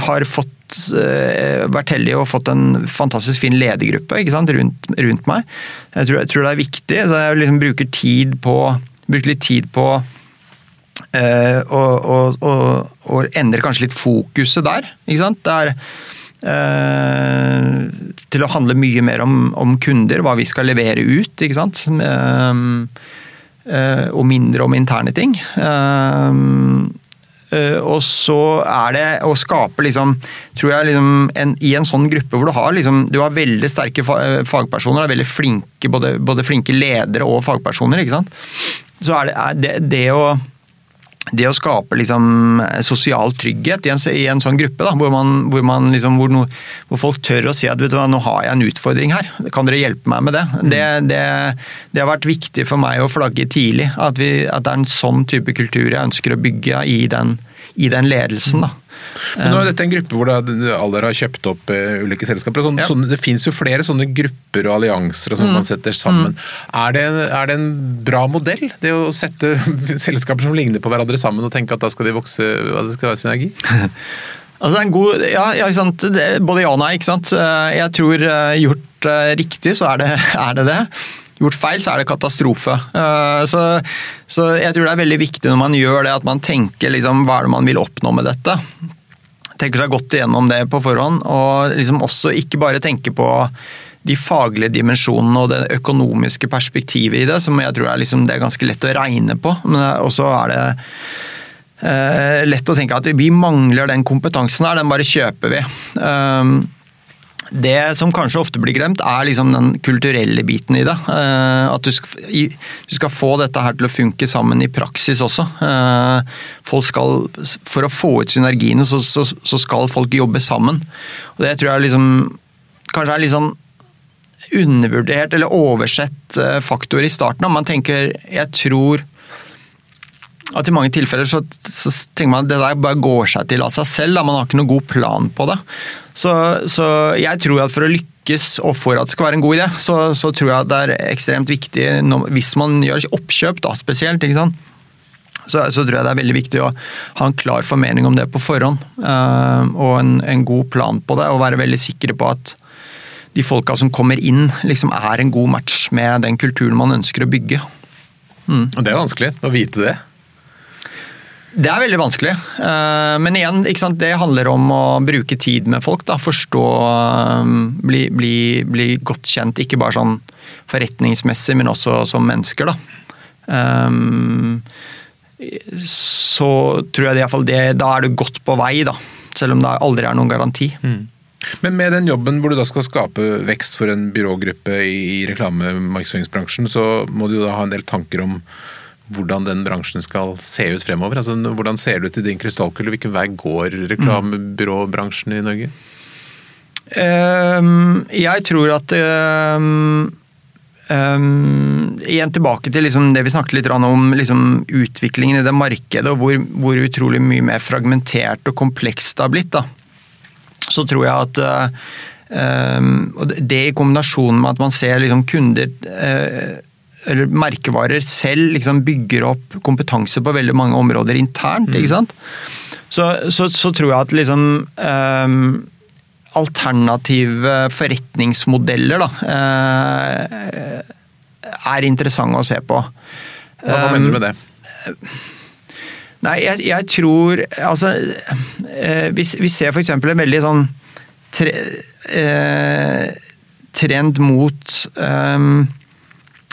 har fått vært heldig og fått en fantastisk fin ledergruppe rundt, rundt meg. Jeg tror, jeg tror det er viktig. så Jeg liksom bruker tid på bruker litt tid på å, endre kanskje litt fokuset der. Ikke sant? Det er til å handle mye mer om, om kunder, hva vi skal levere ut. ikke sant? Eh, eh, og mindre om interne ting. Eh, eh, og så er det å skape liksom, tror jeg liksom en, I en sånn gruppe hvor du har liksom, du har veldig sterke eh, fagpersoner, er veldig flinke, både, både flinke ledere og fagpersoner, ikke sant. Så er det, det, det å det å skape liksom, sosial trygghet i en, i en sånn gruppe, da, hvor, man, hvor, man liksom, hvor, no, hvor, folk tør å si at vet du nå har jeg en utfordring her, kan dere hjelpe meg med det? Det, det, det har vært viktig for meg å flagge tidlig, at, vi, at det er en sånn type kultur jeg ønsker å bygge i den, i den ledelsen. da. Men nå er dette en gruppe hvor alle har kjøpt opp eh, ulike selskaper. og Sånn, Ja. sånne, det finnes jo flere sånne grupper og allianser og sånn man setter sammen. Er, det, er det en bra modell, det å sette selskaper som ligner på hverandre sammen og tenke at da skal de vokse, at det skal være synergi? Altså, det er en god, ja, ja, ikke sant? Både ja og nei. ikke sant? Eh, Jeg tror eh, gjort riktig, så er det er det. det. Gjort feil, så er det katastrofe. Eh, Så, så jeg tror det er veldig viktig når man gjør det, at man tenker liksom, hva er det man vil oppnå med dette. Tenker seg godt igjennom det på forhånd, og liksom også ikke bare tenke på de faglige dimensjonene og det økonomiske perspektivet i det, som jeg tror er, liksom, det er ganske lett å regne på. Men også er det eh, lett å tenke at vi mangler den kompetansen her, den bare kjøper vi. Um, det som kanskje ofte blir glemt, er liksom den kulturelle biten i det. Eh, at du skal, få dette her til å funke sammen i praksis også. Eh, skal, for å få ut synergiene, så skal folk jobbe sammen. Og det tror jeg liksom, kanskje er litt sånn undervurdert eller oversett eh, faktor i starten. Man tenker Jeg tror at i mange tilfeller så, så tenker man at det der bare går seg til av seg selv. Da. Man har ikke noen god plan på det. Så, så jeg tror at for å lykkes og for at det skal være en god idé, så, så tror jeg at det er ekstremt viktig når, hvis man gjør oppkjøp da spesielt. ikke sant? Så, så tror jeg det er veldig viktig å ha en klar formening om det på forhånd. Uh, og en, en god plan på det, og være veldig sikre på at de folka som kommer inn, liksom er en god match med den kulturen man ønsker å bygge. Og det er vanskelig å vite det. Det er veldig vanskelig, eh, men igjen, ikke sant? det handler om å bruke tid med folk. Da. Forstå, eh, bli, bli, bli godt kjent, ikke bare sånn forretningsmessig, men også som mennesker. Da. Um, så tror jeg det, i det, da er du godt på vei, da. Selv om det aldri er noen garanti. Men med den jobben hvor du da skal skape vekst for en byrågruppe i, reklame- reklame-markedsføringsbransjen, så må du jo da ha en del tanker om hvordan den bransjen skal se ut fremover. Altså, hvordan ser det ut i din krystallkule? Hvilken vei går reklamebyråbransjen i Norge? Um, jeg tror at um, um, Igjen tilbake til liksom det vi snakket litt om liksom utviklingen i det markedet, og hvor, hvor, utrolig mye mer fragmentert og komplekst det har blitt. Da. Så tror jeg at uh, og Det i kombinasjon med at man ser liksom kunder uh, eller merkevarer selv liksom bygger opp kompetanse på veldig mange områder internt. ikke sant? Så, så, så tror jeg at liksom alternative forretningsmodeller da, uh, er interessante å se på. Hva, hva mener du med det? Nei, jeg, jeg tror Altså, uh, vi, vi ser f.eks. en veldig sånn tre, uh, trend mot eh,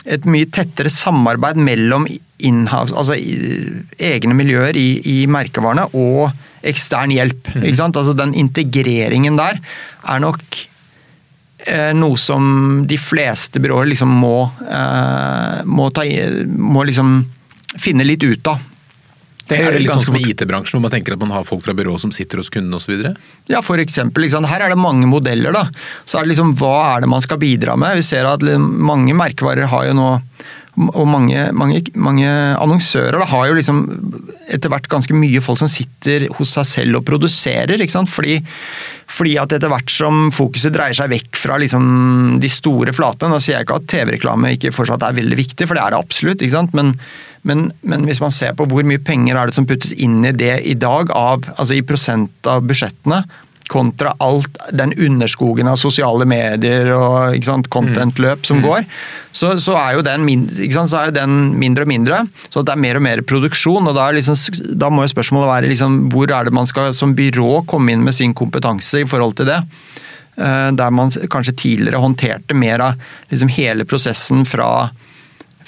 et mye tettere samarbeid mellom altså egne miljøer i, i merkevarene og ekstern hjelp. Mm. Altså Den integreringen der er nok eh, noe som de fleste byråer liksom må, eh, må, ta, må liksom finne litt ut av. Det er det litt sånn som i IT-bransjen, hvor man tenker at man har folk fra byrået som sitter hos kundene osv.? Ja, for eksempel. Liksom, her er det mange modeller. da. Så er det liksom, Hva er det man skal bidra med? Vi ser at liksom, mange merkevarer har jo nå og mange, mange, mange annonsører da, har jo liksom etter hvert ganske mye folk som sitter hos seg selv og produserer. ikke sant? Fordi, fordi at etter hvert som fokuset dreier seg vekk fra liksom de store flatene Nå sier jeg ikke at TV-reklame ikke fortsatt er veldig viktig, for det er det absolutt. ikke sant? Men, men, men, hvis man ser på hvor mye penger er det som puttes inn i det i dag, av, altså i prosent av budsjettene, kontra alt den underskogen av sosiale medier og content-løp som mm. går, så, så, er jo den mindre, så er den mindre og mindre. Så det er mer og mer produksjon. og Da, liksom, da må jo spørsmålet være liksom, hvor er det man skal som byrå komme inn med sin kompetanse i forhold til det. Eh, der man kanskje tidligere håndterte mer av liksom, hele prosessen fra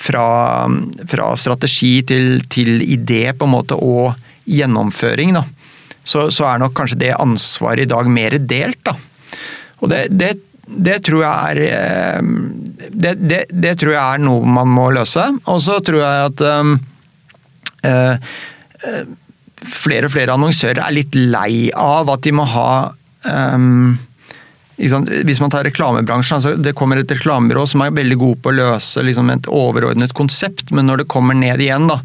fra, fra strategi til, til, idé på en måte og gjennomføring, da, så, så, er nok kanskje det ansvaret i dag mer delt. Da. Og det, det, det tror jeg er eh, det, det, tror jeg er noe man må løse. Og så tror jeg at um, uh, flere og flere annonsører er litt lei av at de må ha um, hvis man tar reklamebransjen, altså Det kommer et reklamebyrå som er veldig god på å løse liksom et overordnet konsept, men når det kommer ned igjen da,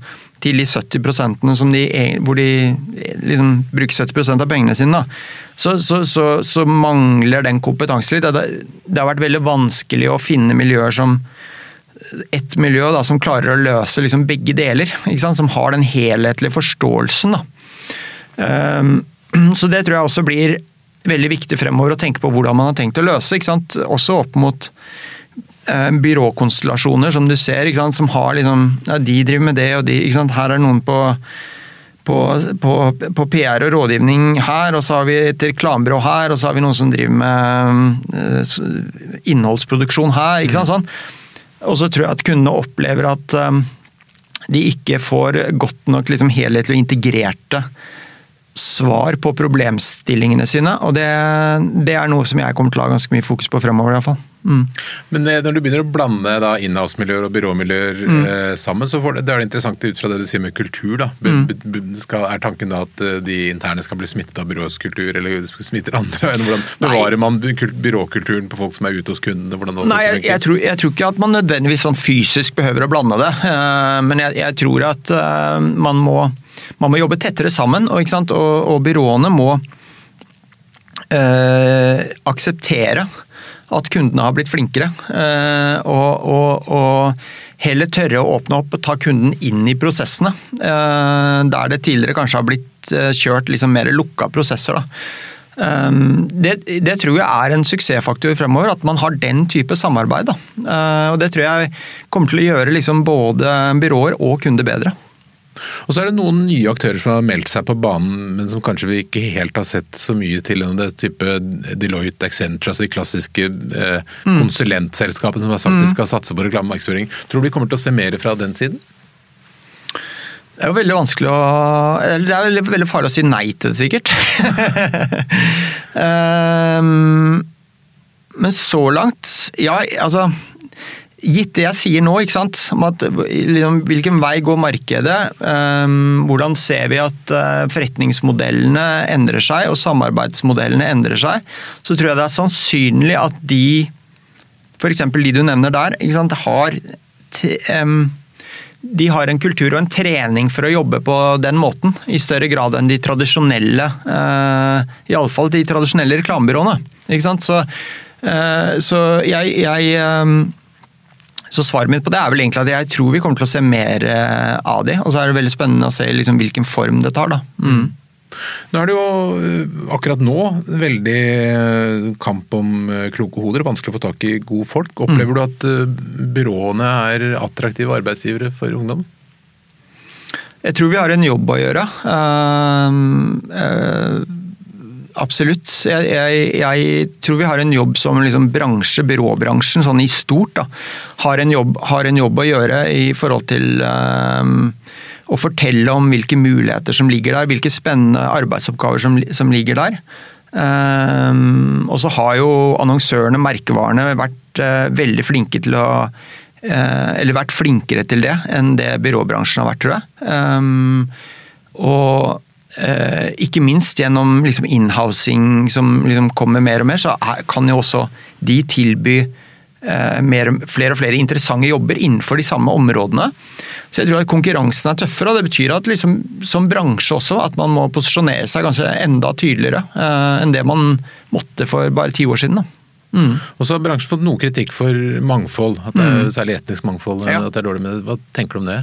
til de 70 som de, hvor de liksom bruker 70% av pengene sine, så, så, så, så, mangler den kompetansen litt. Det, har vært veldig vanskelig å finne miljøer som et miljø da, som klarer å løse liksom begge deler. Som har den helhetlige forståelsen. Um, så det tror jeg også blir veldig viktig fremover å tenke på hvordan man har tenkt å løse. Også opp mot byråkonstellasjoner som du ser, som har liksom ja, De driver med det, og de Her er noen på, på, på, på, PR og rådgivning her, og så har vi et reklamebyrå her, og så har vi noen som driver med uh, innholdsproduksjon her. ikke sant, mm. sånn. Og så tror jeg at kundene opplever at um, de ikke får godt nok liksom, helhetlig og integrerte svar på problemstillingene sine. Og det, det, er noe som jeg kommer til å ha ganske mye fokus på fremover. i hvert fall. Mm. Men eh, når du begynner å blande da inhouse-miljøer og byråmiljøer mm. eh, sammen, så det, det er det interessant ut fra det du sier med kultur. da. Mm. Skal, er tanken da at eh, de interne skal bli smittet av byråets kultur, eller smitter andre? Eller hvordan bevarer man byråkulturen på folk som er ute hos kundene? Nei, jeg, jeg, tror, jeg, tror, ikke at man nødvendigvis sånn fysisk behøver å blande det, uh, men jeg, jeg, tror at uh, man må man må jobbe tettere sammen, og, og, og byråene må øh, akseptere at kundene har blitt flinkere. Øh, og, og, heller tørre å åpne opp og ta kunden inn i prosessene. Øh, der det tidligere kanskje har blitt kjørt liksom mer lukka prosesser. Det, det, tror jeg er en suksessfaktor fremover, at man har den type samarbeid. Eh, og Det tror jeg kommer til å gjøre liksom både byråer og kunder bedre. Og så er det noen nye aktører som har meldt seg på banen, men som kanskje vi ikke helt har sett så mye til. Det type Deloitte, Accenture, altså de klassiske eh, mm. konsulentselskapene som har sagt mm. de skal satse på reklamemarkedsføring. Tror du vi kommer til å se mer fra den siden? Det er jo veldig vanskelig å Det er veldig, veldig farlig å si nei til det, sikkert. um, men så langt Ja, altså Gitt det jeg sier nå, ikke sant, om at, liksom, hvilken vei går markedet, um, hvordan ser vi at uh, forretningsmodellene endrer seg og samarbeidsmodellene endrer seg, så tror jeg det er sannsynlig at de, f.eks. de du nevner der, ikke sant, har um, de har en kultur og en trening for å jobbe på den måten, i større grad enn de tradisjonelle uh, Iallfall de tradisjonelle reklamebyråene. Ikke sant? Så, uh, så jeg, jeg um, så svaret mitt på det er vel egentlig at jeg tror vi kommer til å se mer eh, av de. Og så er det veldig spennende å se liksom hvilken form det tar. da. Mm. Nå er det jo eh, akkurat nå veldig eh, kamp om kloke hoder, vanskelig å få tak i gode folk. Opplever mm. du at byråene er attraktive arbeidsgivere for ungdom? Jeg tror vi har en jobb å gjøre. Uh, uh, absolutt. Jeg, jeg, jeg, tror vi har en jobb som liksom bransje, byråbransjen, sånn i stort, da, har en, jobb, har en jobb, å gjøre i forhold til um, å fortelle om hvilke muligheter som ligger der, hvilke spennende arbeidsoppgaver som, som ligger der. Um, og så har jo annonsørene, merkevarene, vært uh, veldig flinke til å uh, Eller vært flinkere til det enn det byråbransjen har vært, tror jeg. Um, og ikke minst gjennom liksom inhousing som liksom kommer mer og mer, så kan jo også de tilby mer, flere og flere interessante jobber innenfor de samme områdene. Så jeg tror at konkurransen er tøffere, og det betyr at liksom, som bransje også at man må posisjonere seg kanskje enda tydeligere eh, enn det man måtte for bare ti år siden. Mm. Og så har bransjen fått noe kritikk for mangfold, at det er mm. særlig etnisk mangfold. Ja. at det er dårlig med det. Hva tenker du om det?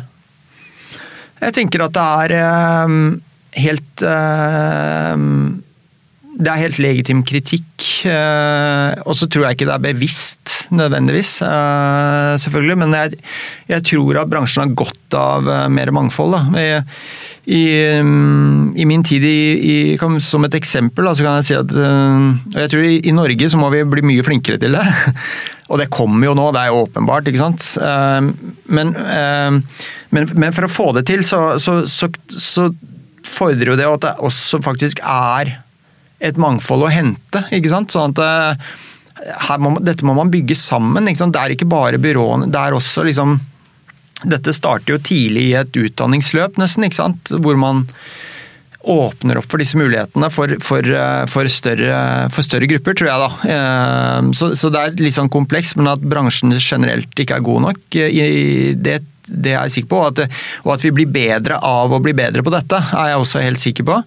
Jeg tenker at det er eh, helt eh, det er helt legitim kritikk. Eh, og så tror jeg ikke det er bevisst, nødvendigvis. Eh, selvfølgelig, Men jeg, jeg tror at bransjen har godt av mer mangfold. I, i, mm, I, min tid i, som et eksempel, så kan jeg si at og jeg tror i Norge så må vi bli mye flinkere til det. Og det kommer jo nå, det er jo åpenbart, ikke sant. Men, men, men for å få det til, så, så, så, så fordrer jo det at det også faktisk er et mangfold å hente. ikke sant? Sånn at eh, må, Dette må man bygge sammen. ikke sant? Det er ikke bare byråene. det er også liksom Dette starter jo tidlig i et utdanningsløp, nesten, ikke sant? hvor man åpner opp for disse mulighetene for, for, eh, for, større, for større, grupper, tror jeg. da. Eh, så, så, det er litt sånn kompleks, men at bransjen generelt ikke er god nok, det, det er jeg sikker på. Og at, og at vi blir bedre av å bli bedre på dette, er jeg også helt sikker på.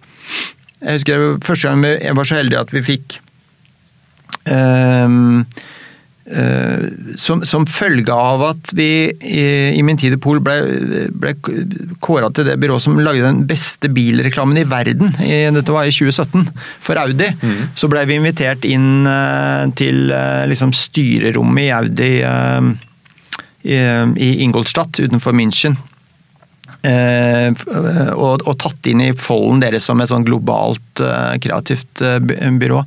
Jeg husker første gang jeg var så heldig at vi fikk um, uh, som, som, følge av at vi i, i min tid i Pol ble, ble kåra til det byrået som lagde den beste bilreklamen i verden, i, dette var i 2017, for Audi, mm. så ble vi invitert inn uh, til uh, liksom styrerommet i Audi i, i Ingolstadt utenfor München. Eh, og, og, tatt inn i folden deres som et sånn globalt eh, kreativt eh, byrå.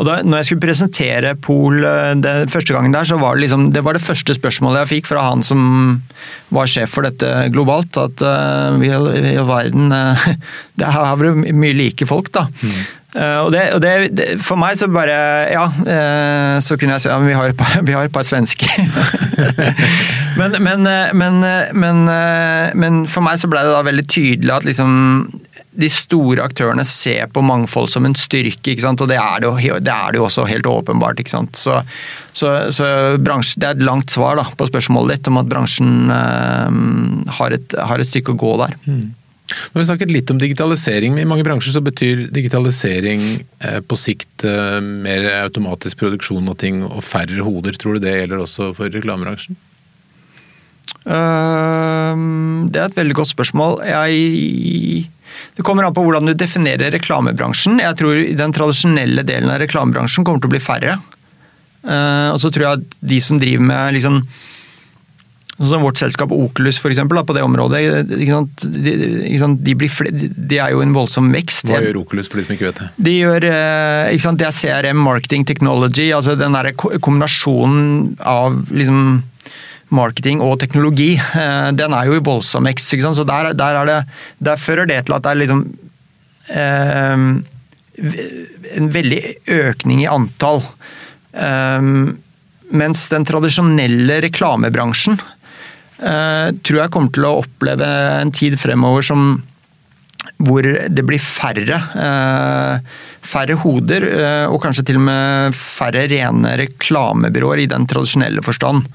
Og da når jeg skulle presentere Pol den første gangen der, så var det liksom Det var det første spørsmålet jeg fikk fra han som var sjef for dette globalt. At uh, vi i verden uh, Det har vært mye like folk, da. Mm. Uh, og, det, og det, For meg så bare Ja, uh, så kunne jeg si ja, vi, har et par, har et par svensker. men, men, men, men, for meg så ble det da veldig tydelig at liksom de store aktørene ser på mangfold som en styrke, ikke sant? og det er det jo, det er jo også helt åpenbart. ikke sant? Så, så, så bransje, Det er et langt svar da, på spørsmålet ditt om at bransjen uh, har, et, har, et, stykke å gå der. Mm. Nå har vi snakket litt om digitalisering. men I mange bransjer så betyr digitalisering eh, på sikt eh, mer automatisk produksjon av ting og færre hoder. Tror du det gjelder også for reklamebransjen? Uh, det er et veldig godt spørsmål. Jeg det kommer an på hvordan du definerer reklamebransjen. Jeg tror Den tradisjonelle delen av reklamebransjen kommer til å bli færre. Uh, og så tror jeg at de som driver med liksom, som vårt selskap Oculus for eksempel, på det området, ikke sant? De, ikke sant? De, flere, de, er jo en voldsom vekst. Hva gjør Oculus for de som ikke vet det? De gjør, uh, ikke sant? Det er CRM, marketing technology, altså den der kombinasjonen av liksom marketing og teknologi, eh, den er jo i voldsom vekst. Så der, der, det, der, fører det til at det er liksom eh, en veldig økning i antall. Eh, mens den tradisjonelle reklamebransjen eh, tror jeg kommer til å oppleve en tid fremover som hvor det blir færre, eh, færre hoder, eh, og kanskje til og med færre rene reklamebyråer i den tradisjonelle forstand.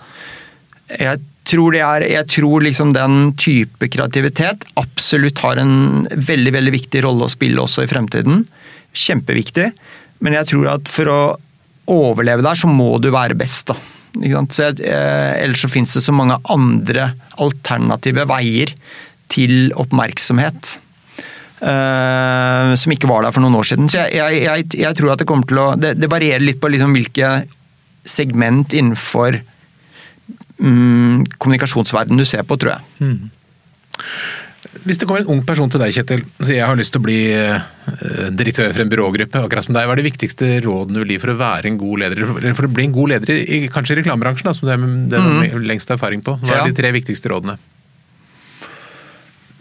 Jeg tror, er, jeg tror liksom den type kreativitet absolutt har en veldig veldig viktig rolle å spille også i fremtiden. Kjempeviktig. Men jeg tror at for å overleve der, så må du være best. da. Så eh, ellers så finnes det så mange andre alternative veier til oppmerksomhet. Uh, som ikke var der for noen år siden. Så jeg, jeg, jeg tror at det kommer til å Det, det varierer litt på liksom hvilke segment innenfor um, kommunikasjonsverden du ser på, tror jeg. Mm. Hvis det kommer en ung person til deg, Kjetil, og sier jeg har lyst til å bli eh, direktør for en byrågruppe, akkurat som deg, hva er de viktigste rådene du vil gi for å være en god leder? Eller for å bli en god leder i kanskje i reklamebransjen, som du har mm. lengst erfaring på. Hva er ja. de tre viktigste rådene?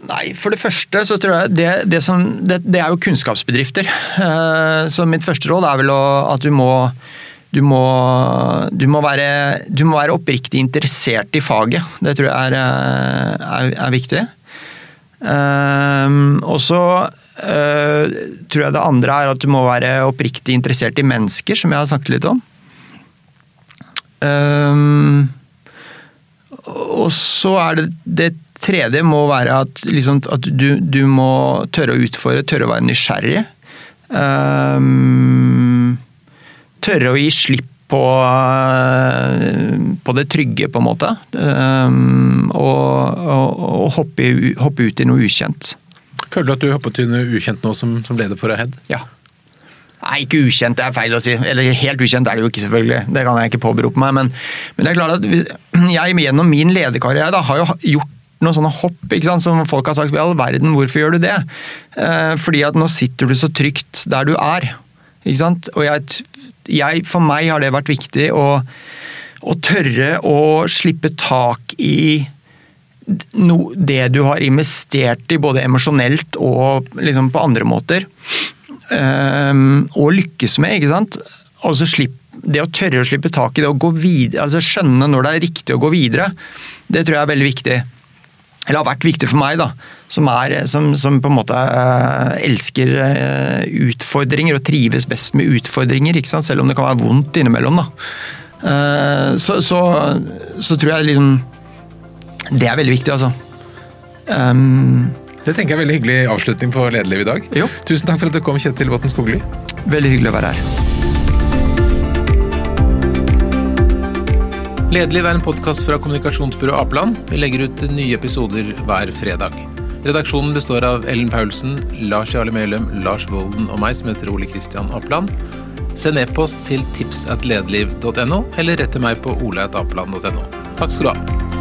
Nei, For det første så tror jeg det, det, som, det, det er jo kunnskapsbedrifter. Eh, så mitt første råd er vel å, at du må du må, du, må være, du må, være, oppriktig interessert i faget. Det tror jeg er, eh, er, er viktig. Um, og så uh, tror jeg det andre er at du må være oppriktig interessert i mennesker, som jeg har snakket litt om. Um, og så er det det tredje må være at, liksom, at du, du, må tørre å utfordre, tørre å være nysgjerrig. Um, tørre å gi slipp på, på, det trygge, på en måte. Um, og, og, og hoppe, hoppe, ut i noe ukjent. Føler du at du hoppet ut i noe ukjent nå som, som leder for Ahead? Ja. Nei, ikke ukjent, det er feil å si. Eller helt ukjent er det jo ikke, selvfølgelig. Det kan jeg ikke påberope meg. Men, men det er klart at jeg gjennom min lederkarriere da, har jo gjort noen sånne hopp ikke sant, som folk har sagt i all verden, hvorfor gjør du det? Eh, fordi at nå sitter du så trygt der du er. Ikke sant? Og jeg jeg, for meg har det vært viktig å, å tørre å slippe tak i no, det du har investert i, både emosjonelt og liksom på andre måter. Um, og lykkes med, ikke sant. Altså slipp, det å tørre å slippe tak i det, å gå videre, altså skjønne når det er riktig å gå videre, det tror jeg er veldig viktig eller har vært viktig for meg, da, som, er, som, som på en måte eh, elsker eh, utfordringer og trives best med utfordringer, ikke sant? selv om det kan være vondt innimellom. da. Uh, så, så, så, tror jeg liksom Det er veldig viktig, altså. Um, det tenker jeg er veldig hyggelig avslutning på Lederliv i dag. Jo. Tusen takk for at du kom, Kjetil Botten Skogli. Veldig hyggelig å være her. Lederliv er en podkast fra kommunikasjonsbyrået Apeland. Vi legger ut nye episoder hver fredag. Redaksjonen består av Ellen Paulsen, Lars Jarle Melum, Lars Volden og meg, som heter Ole Kristian Apeland. Send e-post til tipsatlederliv.no, eller rett til meg på oleatapeland.no. Takk skal du ha.